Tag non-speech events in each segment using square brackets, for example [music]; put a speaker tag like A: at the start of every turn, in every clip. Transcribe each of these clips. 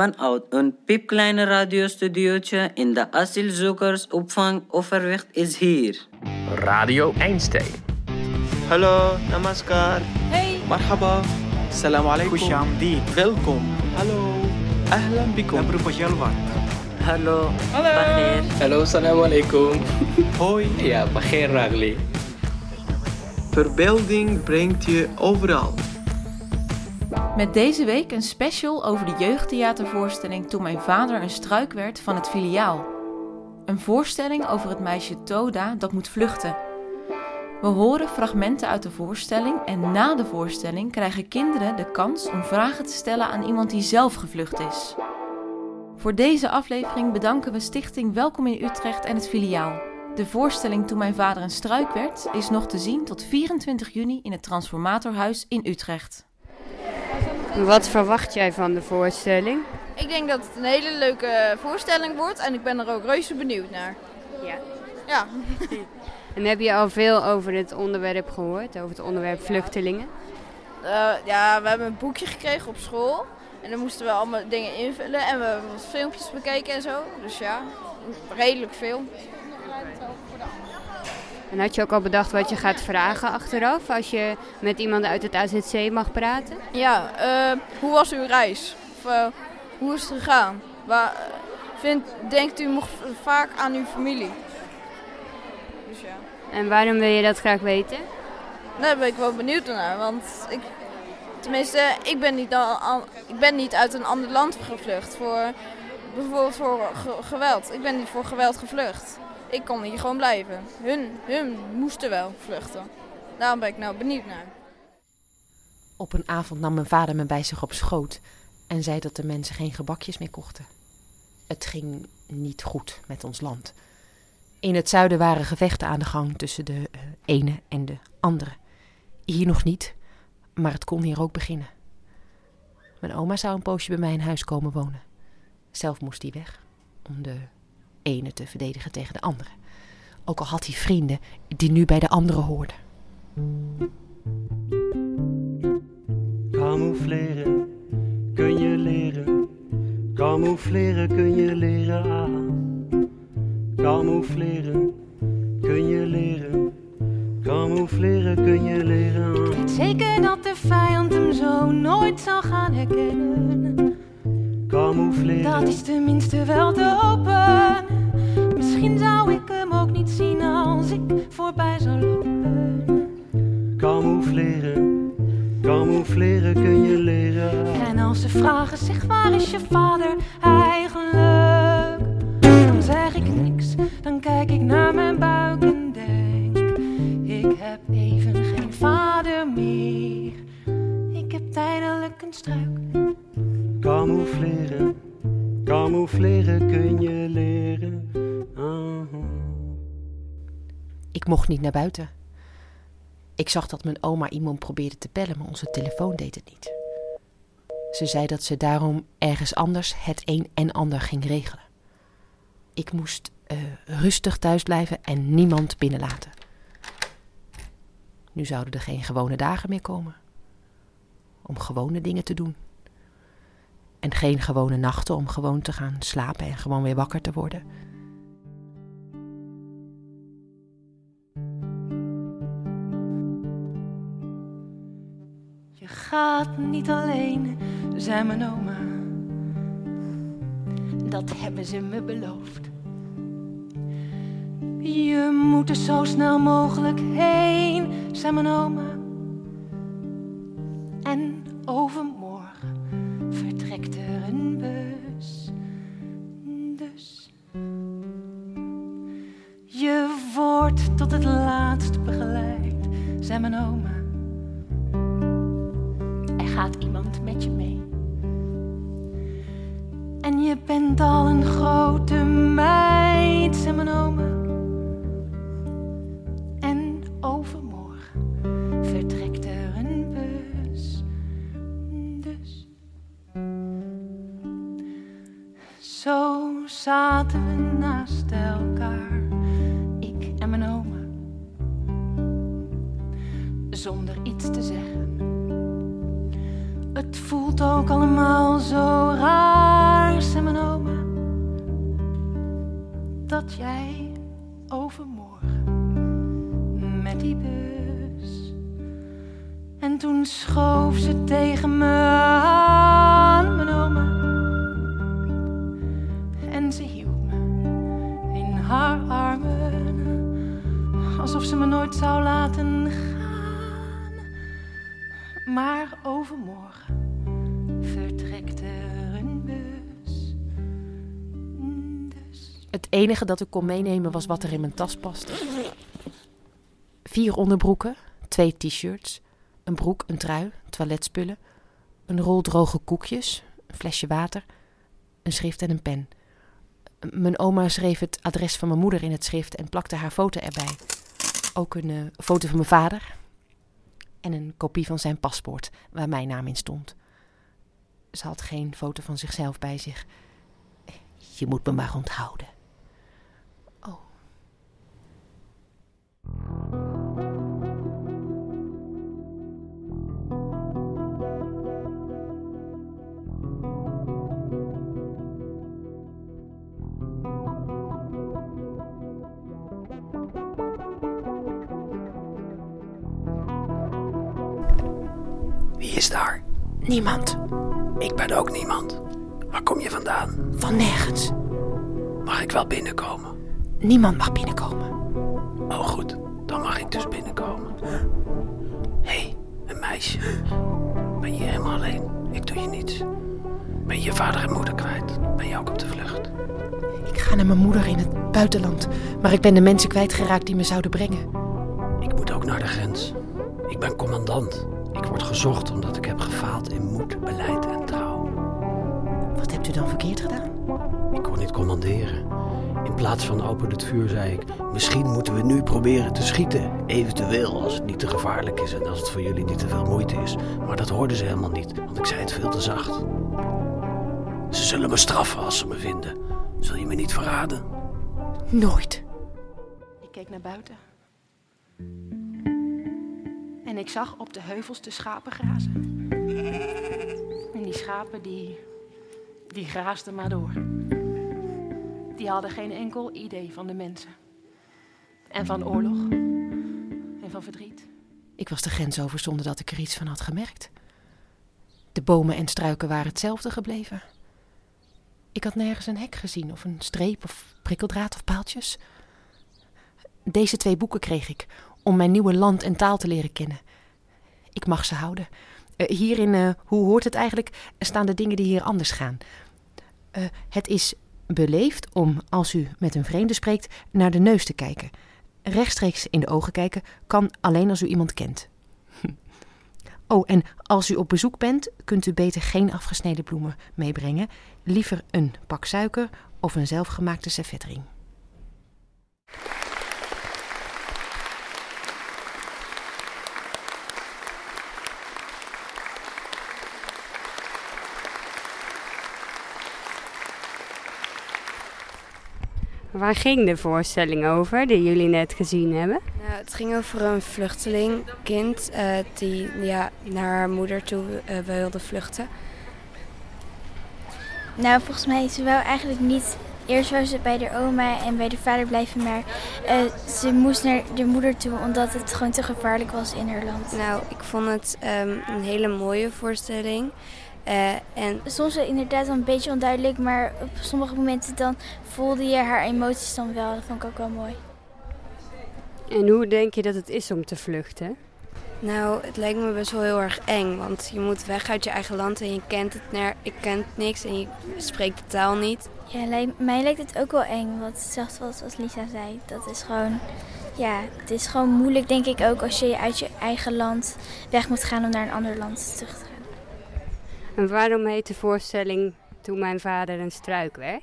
A: Vanuit een piepkleine radiostudiootje in de asielzoekersopvang Overwicht is hier.
B: Radio Einstein.
C: Hallo, namaskar.
D: Hey.
E: Marhaba. Salam
F: alaikum. Kushamdi.
E: Welkom. Hallo. Ahlan
F: bikum. Abru
A: Hallo. Hallo. Bagheer.
B: Hallo, salam alaikum.
E: Hoi.
B: Ja, Bagheer Ragli.
E: Verbeelding brengt je overal.
D: Met deze week een special over de jeugdtheatervoorstelling Toen mijn vader een struik werd van het filiaal. Een voorstelling over het meisje Toda dat moet vluchten. We horen fragmenten uit de voorstelling en na de voorstelling krijgen kinderen de kans om vragen te stellen aan iemand die zelf gevlucht is. Voor deze aflevering bedanken we Stichting Welkom in Utrecht en het filiaal. De voorstelling Toen mijn vader een struik werd is nog te zien tot 24 juni in het Transformatorhuis in Utrecht.
G: Wat verwacht jij van de voorstelling?
H: Ik denk dat het een hele leuke voorstelling wordt en ik ben er ook reuze benieuwd naar.
G: Ja.
H: Ja, [laughs]
G: En heb je al veel over het onderwerp gehoord, over het onderwerp vluchtelingen?
H: Eh, ja we hebben een boekje gekregen op school en dan moesten we allemaal dingen invullen en we hebben wat filmpjes bekeken en zo. Dus ja, redelijk veel.
G: En had je ook al bedacht wat je gaat vragen achteraf als je met iemand uit het AZC mag praten?
H: Ja, eh, hoe was uw reis? Of eh, hoe is het gegaan? Waar, vindt, denkt u nog vaak aan uw familie? Dus ja.
G: En waarom wil je dat graag weten?
H: Daar ben ik wel benieuwd naar, want ik, tenminste, ik ben niet, al, ik ben niet uit een ander land gevlucht voor bijvoorbeeld voor ge- geweld. Ik ben niet voor geweld gevlucht. Ik kon hier gewoon blijven. Hun, hun moesten wel vluchten. Daarom ben ik nou benieuwd naar.
I: Op een avond nam mijn vader me bij zich op schoot en zei dat de mensen geen gebakjes meer kochten. Het ging niet goed met ons land. In het zuiden waren gevechten aan de gang tussen de eh, ene en de andere. Hier nog niet, maar het kon hier ook beginnen. Mijn oma zou een poosje bij mij in huis komen wonen. Zelf moest hij weg om de ene te verdedigen tegen de andere. Ook al had hij vrienden die nu bij de andere hoorden.
F: Camoufleren kun je leren. Camoufleren kun je leren aan. Camoufleren kun je leren. Camoufleren kun je leren aan.
J: weet zeker dat de vijand hem zo nooit zal gaan herkennen.
F: Camoufleren.
J: Dat is tenminste wel te hopen. Misschien zou ik hem ook niet zien als ik voorbij zou lopen.
F: Camoufleren. Camoufleren kun je leren.
J: En als ze vragen, zeg waar is je vader eigenlijk? Dan zeg ik niks, dan kijk ik naar mijn buik en denk: Ik heb even geen vader meer. Ik heb tijdelijk een struik.
F: Camoufleren. Camoufleren kun je leren.
I: Ik mocht niet naar buiten. Ik zag dat mijn oma iemand probeerde te bellen, maar onze telefoon deed het niet. Ze zei dat ze daarom ergens anders het een en ander ging regelen. Ik moest eh, rustig thuis blijven en niemand binnenlaten. Nu zouden er geen gewone dagen meer komen. Om gewone dingen te doen. En geen gewone nachten om gewoon te gaan slapen en gewoon weer wakker te worden.
J: Gaat niet alleen, zei mijn oma. Dat hebben ze me beloofd. Je moet er zo snel mogelijk heen, zei mijn oma. En overmorgen overmorgen met die bus. En toen schoof ze tegen me aan, mijn oma. En ze hield me in haar armen, alsof ze me nooit zou laten gaan. Maar overmorgen
I: Het enige dat ik kon meenemen was wat er in mijn tas paste. Vier onderbroeken, twee t-shirts, een broek, een trui, toiletspullen, een rol droge koekjes, een flesje water, een schrift en een pen. Mijn oma schreef het adres van mijn moeder in het schrift en plakte haar foto erbij. Ook een eh, foto van mijn vader en een kopie van zijn paspoort waar mijn naam in stond. Ze had geen foto van zichzelf bij zich. Je moet me maar onthouden.
K: Is daar?
I: Niemand.
K: Ik ben ook niemand. Waar kom je vandaan?
I: Van nergens.
K: Mag ik wel binnenkomen?
I: Niemand mag binnenkomen.
K: Oh goed, dan mag ik dus binnenkomen. Hé, hey, een meisje. Ben je helemaal alleen? Ik doe je niets. Ben je je vader en moeder kwijt? Ben je ook op de vlucht?
I: Ik ga naar mijn moeder in het buitenland, maar ik ben de mensen kwijtgeraakt die me zouden brengen.
K: Ik moet ook naar de grens. Ik ben commandant. Ik word gezocht omdat ik heb gefaald in moed, beleid en trouw.
I: Wat hebt u dan verkeerd gedaan?
K: Ik kon niet commanderen. In plaats van open het vuur zei ik... Misschien moeten we nu proberen te schieten. Eventueel als het niet te gevaarlijk is en als het voor jullie niet te veel moeite is. Maar dat hoorden ze helemaal niet, want ik zei het veel te zacht. Ze zullen me straffen als ze me vinden. Zul je me niet verraden?
I: Nooit.
J: Ik keek naar buiten. En ik zag op de heuvels de schapen grazen. En die schapen die, die graasden maar door. Die hadden geen enkel idee van de mensen. En van oorlog. En van verdriet.
I: Ik was de grens over zonder dat ik er iets van had gemerkt. De bomen en struiken waren hetzelfde gebleven. Ik had nergens een hek gezien of een streep of prikkeldraad of paaltjes. Deze twee boeken kreeg ik om mijn nieuwe land en taal te leren kennen. Ik mag ze houden. Uh, hierin, uh, hoe hoort het eigenlijk, staan de dingen die hier anders gaan. Uh, het is beleefd om, als u met een vreemde spreekt, naar de neus te kijken. Rechtstreeks in de ogen kijken kan alleen als u iemand kent. [laughs] Oh, en als u op bezoek bent, kunt u beter geen afgesneden bloemen meebrengen. Liever een pak suiker of een zelfgemaakte servetring.
G: Waar ging de voorstelling over die jullie net gezien hebben?
L: Nou, het ging over een vluchtelingkind uh, die ja, naar haar moeder toe uh, wilde vluchten.
M: Nou, volgens mij, ze wou eigenlijk niet... Eerst wou ze bij de oma en bij de vader blijven, maar uh, ze moest naar de moeder toe omdat het gewoon te gevaarlijk was in haar land.
L: Nou, ik vond het um, een hele mooie voorstelling. Uh, en
M: soms inderdaad wel een beetje onduidelijk, maar op sommige momenten dan voelde je haar emoties dan wel. Dat vond ik ook wel mooi.
G: En hoe denk je dat het is om te vluchten?
L: Nou, het lijkt me best wel heel erg eng, want je moet weg uit je eigen land en je kent het ner ik kent niks en je spreekt de taal niet.
M: Ja, lijkt, mij lijkt het ook wel eng, wat zelfs wat als Lisa zei. Dat is gewoon, ja, het is gewoon moeilijk denk ik ook als je uit je eigen land weg moet gaan om naar een ander land terug te gaan.
G: En waarom heet de voorstelling Toen mijn vader een struik werd?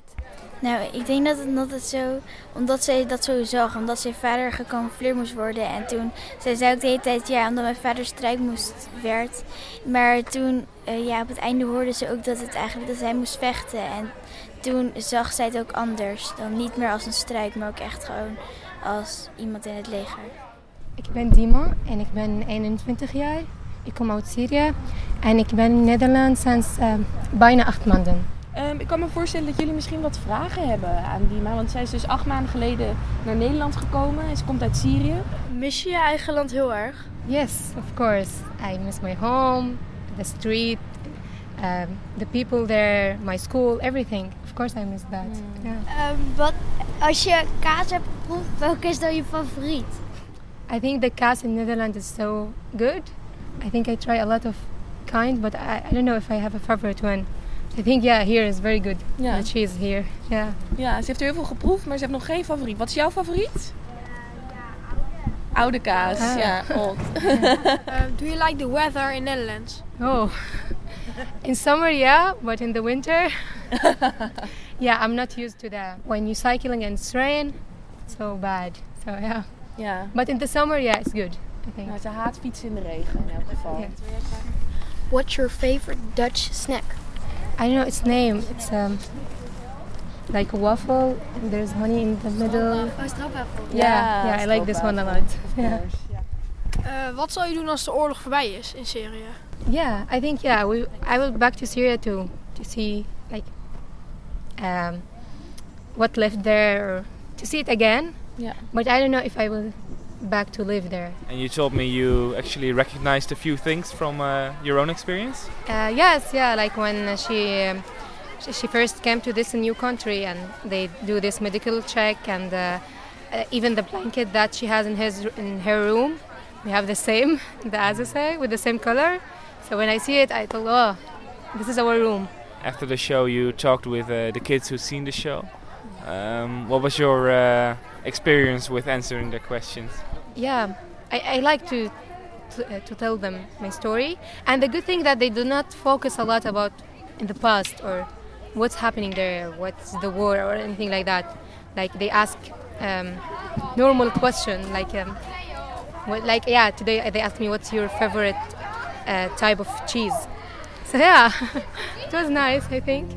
M: Nou, ik denk dat het, dat het zo, omdat zij dat zo zag, omdat zijn vader gecamoufleerd moest worden. En toen, zij zei ook de hele tijd, ja, omdat mijn vader struik moest, werd. Maar toen, uh, ja, op het einde hoorde ze ook dat het eigenlijk, dat hij moest vechten. En toen zag zij het ook anders. Dan niet meer als een struik, maar ook echt gewoon als iemand in het leger.
N: Ik ben Dima en ik ben 21 jaar. Ik kom uit Syrië en ik ben in Nederland sinds uh, bijna acht maanden.
D: Ehm, ik kan me voorstellen dat jullie misschien wat vragen hebben aan Dima. Want zij is dus acht maanden geleden naar Nederland gekomen. En ze komt uit Syrië.
M: Mis je je eigen land heel erg?
N: Yes, of course. I miss my home, the street, um, the people there, my school, everything. Of course, I miss that. Yeah.
M: Ehm, wat, als je kaas hebt geproefd, welke is dan je favoriet?
N: I think the kaas in Netherlands is so good. I think I try a lot of kind, but I, I don't know if I have a favorite one. I think yeah, here is very good. The cheese here. Yeah.
D: Ja, ze heeft er heel veel geproefd, maar ze heeft nog geen favoriet. Wat is jouw favoriet? Oude kaas,
N: Ah.
D: ja. Old. [laughs] [laughs]
M: do you like the weather in Netherlands?
N: Oh, in summer, yeah, but in the winter, [laughs] yeah, I'm not used to that. When you're cycling and it's rain, it's so bad. So yeah.
D: Ja.
N: But in the summer, yeah, it's good. I think.
D: Nou, ze haat fietsen in de regen in elk geval.
N: Yeah.
M: What's your favorite Dutch snack?
N: I don't know its name. It's um like a waffle. And there's honey in the middle.
M: Oh, stroopwafel.
N: Yeah, yeah, I like this one a lot. Yeah.
M: Eh, wat zal je doen als de oorlog voorbij is in Syrië?
N: Yeah, I think yeah, we I will back to Syria to to see like um what left there or to see it again.
D: Yeah.
N: But I don't know if I will back to live there.
O: And you told me you actually recognized a few things from uh, your own experience.
N: Uh, yes, yeah, like when she, um, she first came to this new country and they do this medical check and uh, uh, even the blanket that she has in his in her room, we have the same, [laughs] the azazai with the same color. So when I see it, I thought, oh, this is our room.
O: After the show, you talked with uh, the kids who've seen the show. Um, what was your uh, experience with answering their questions?
N: Yeah, I, I like to to, uh, to tell them my story, and the good thing that they do not focus a lot about in the past or what's happening there, what's the war or anything like that. Like they ask um, normal question like um, what, like yeah today they asked me what's your favorite uh, type of cheese. [laughs] So yeah, [laughs] it was nice I think.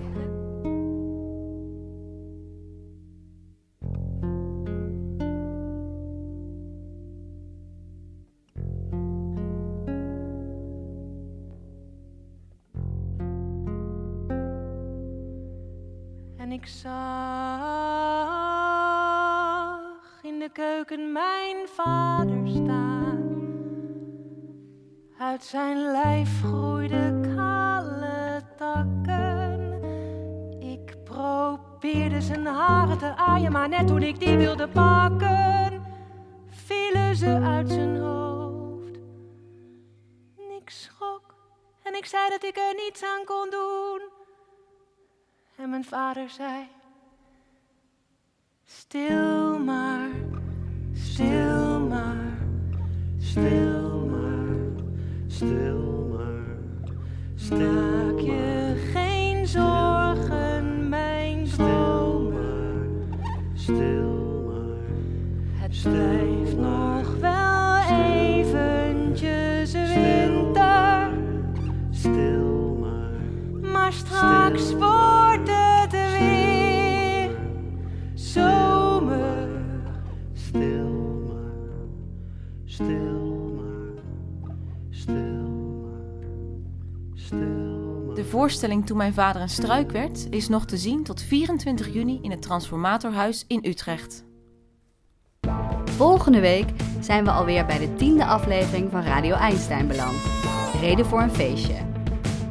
J: Vader staan. Uit zijn lijf groeiden kale takken. Ik probeerde zijn haren te aaien, maar net toen ik die wilde pakken, vielen ze uit zijn hoofd. Ik schrok en ik zei dat ik er niets aan kon doen. En mijn vader zei: Stil maar, stil stil maar,
F: Stil maar,
J: Maak
F: stil maar, stil maar, stil maar.
D: De voorstelling Toen mijn vader een struik werd is nog te zien tot 24 juni in het Transformatorhuis in Utrecht.
P: Volgende week zijn we alweer bij de tiende aflevering van Radio Einstein beland. Reden voor een feestje.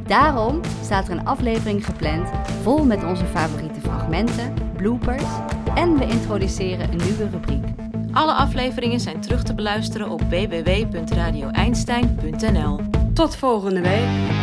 P: Daarom staat er een aflevering gepland vol met onze favoriete fragmenten, bloopers en we introduceren een nieuwe rubriek.
D: Alle afleveringen zijn terug te beluisteren op www.radioeinstein.nl.
P: Tot volgende week.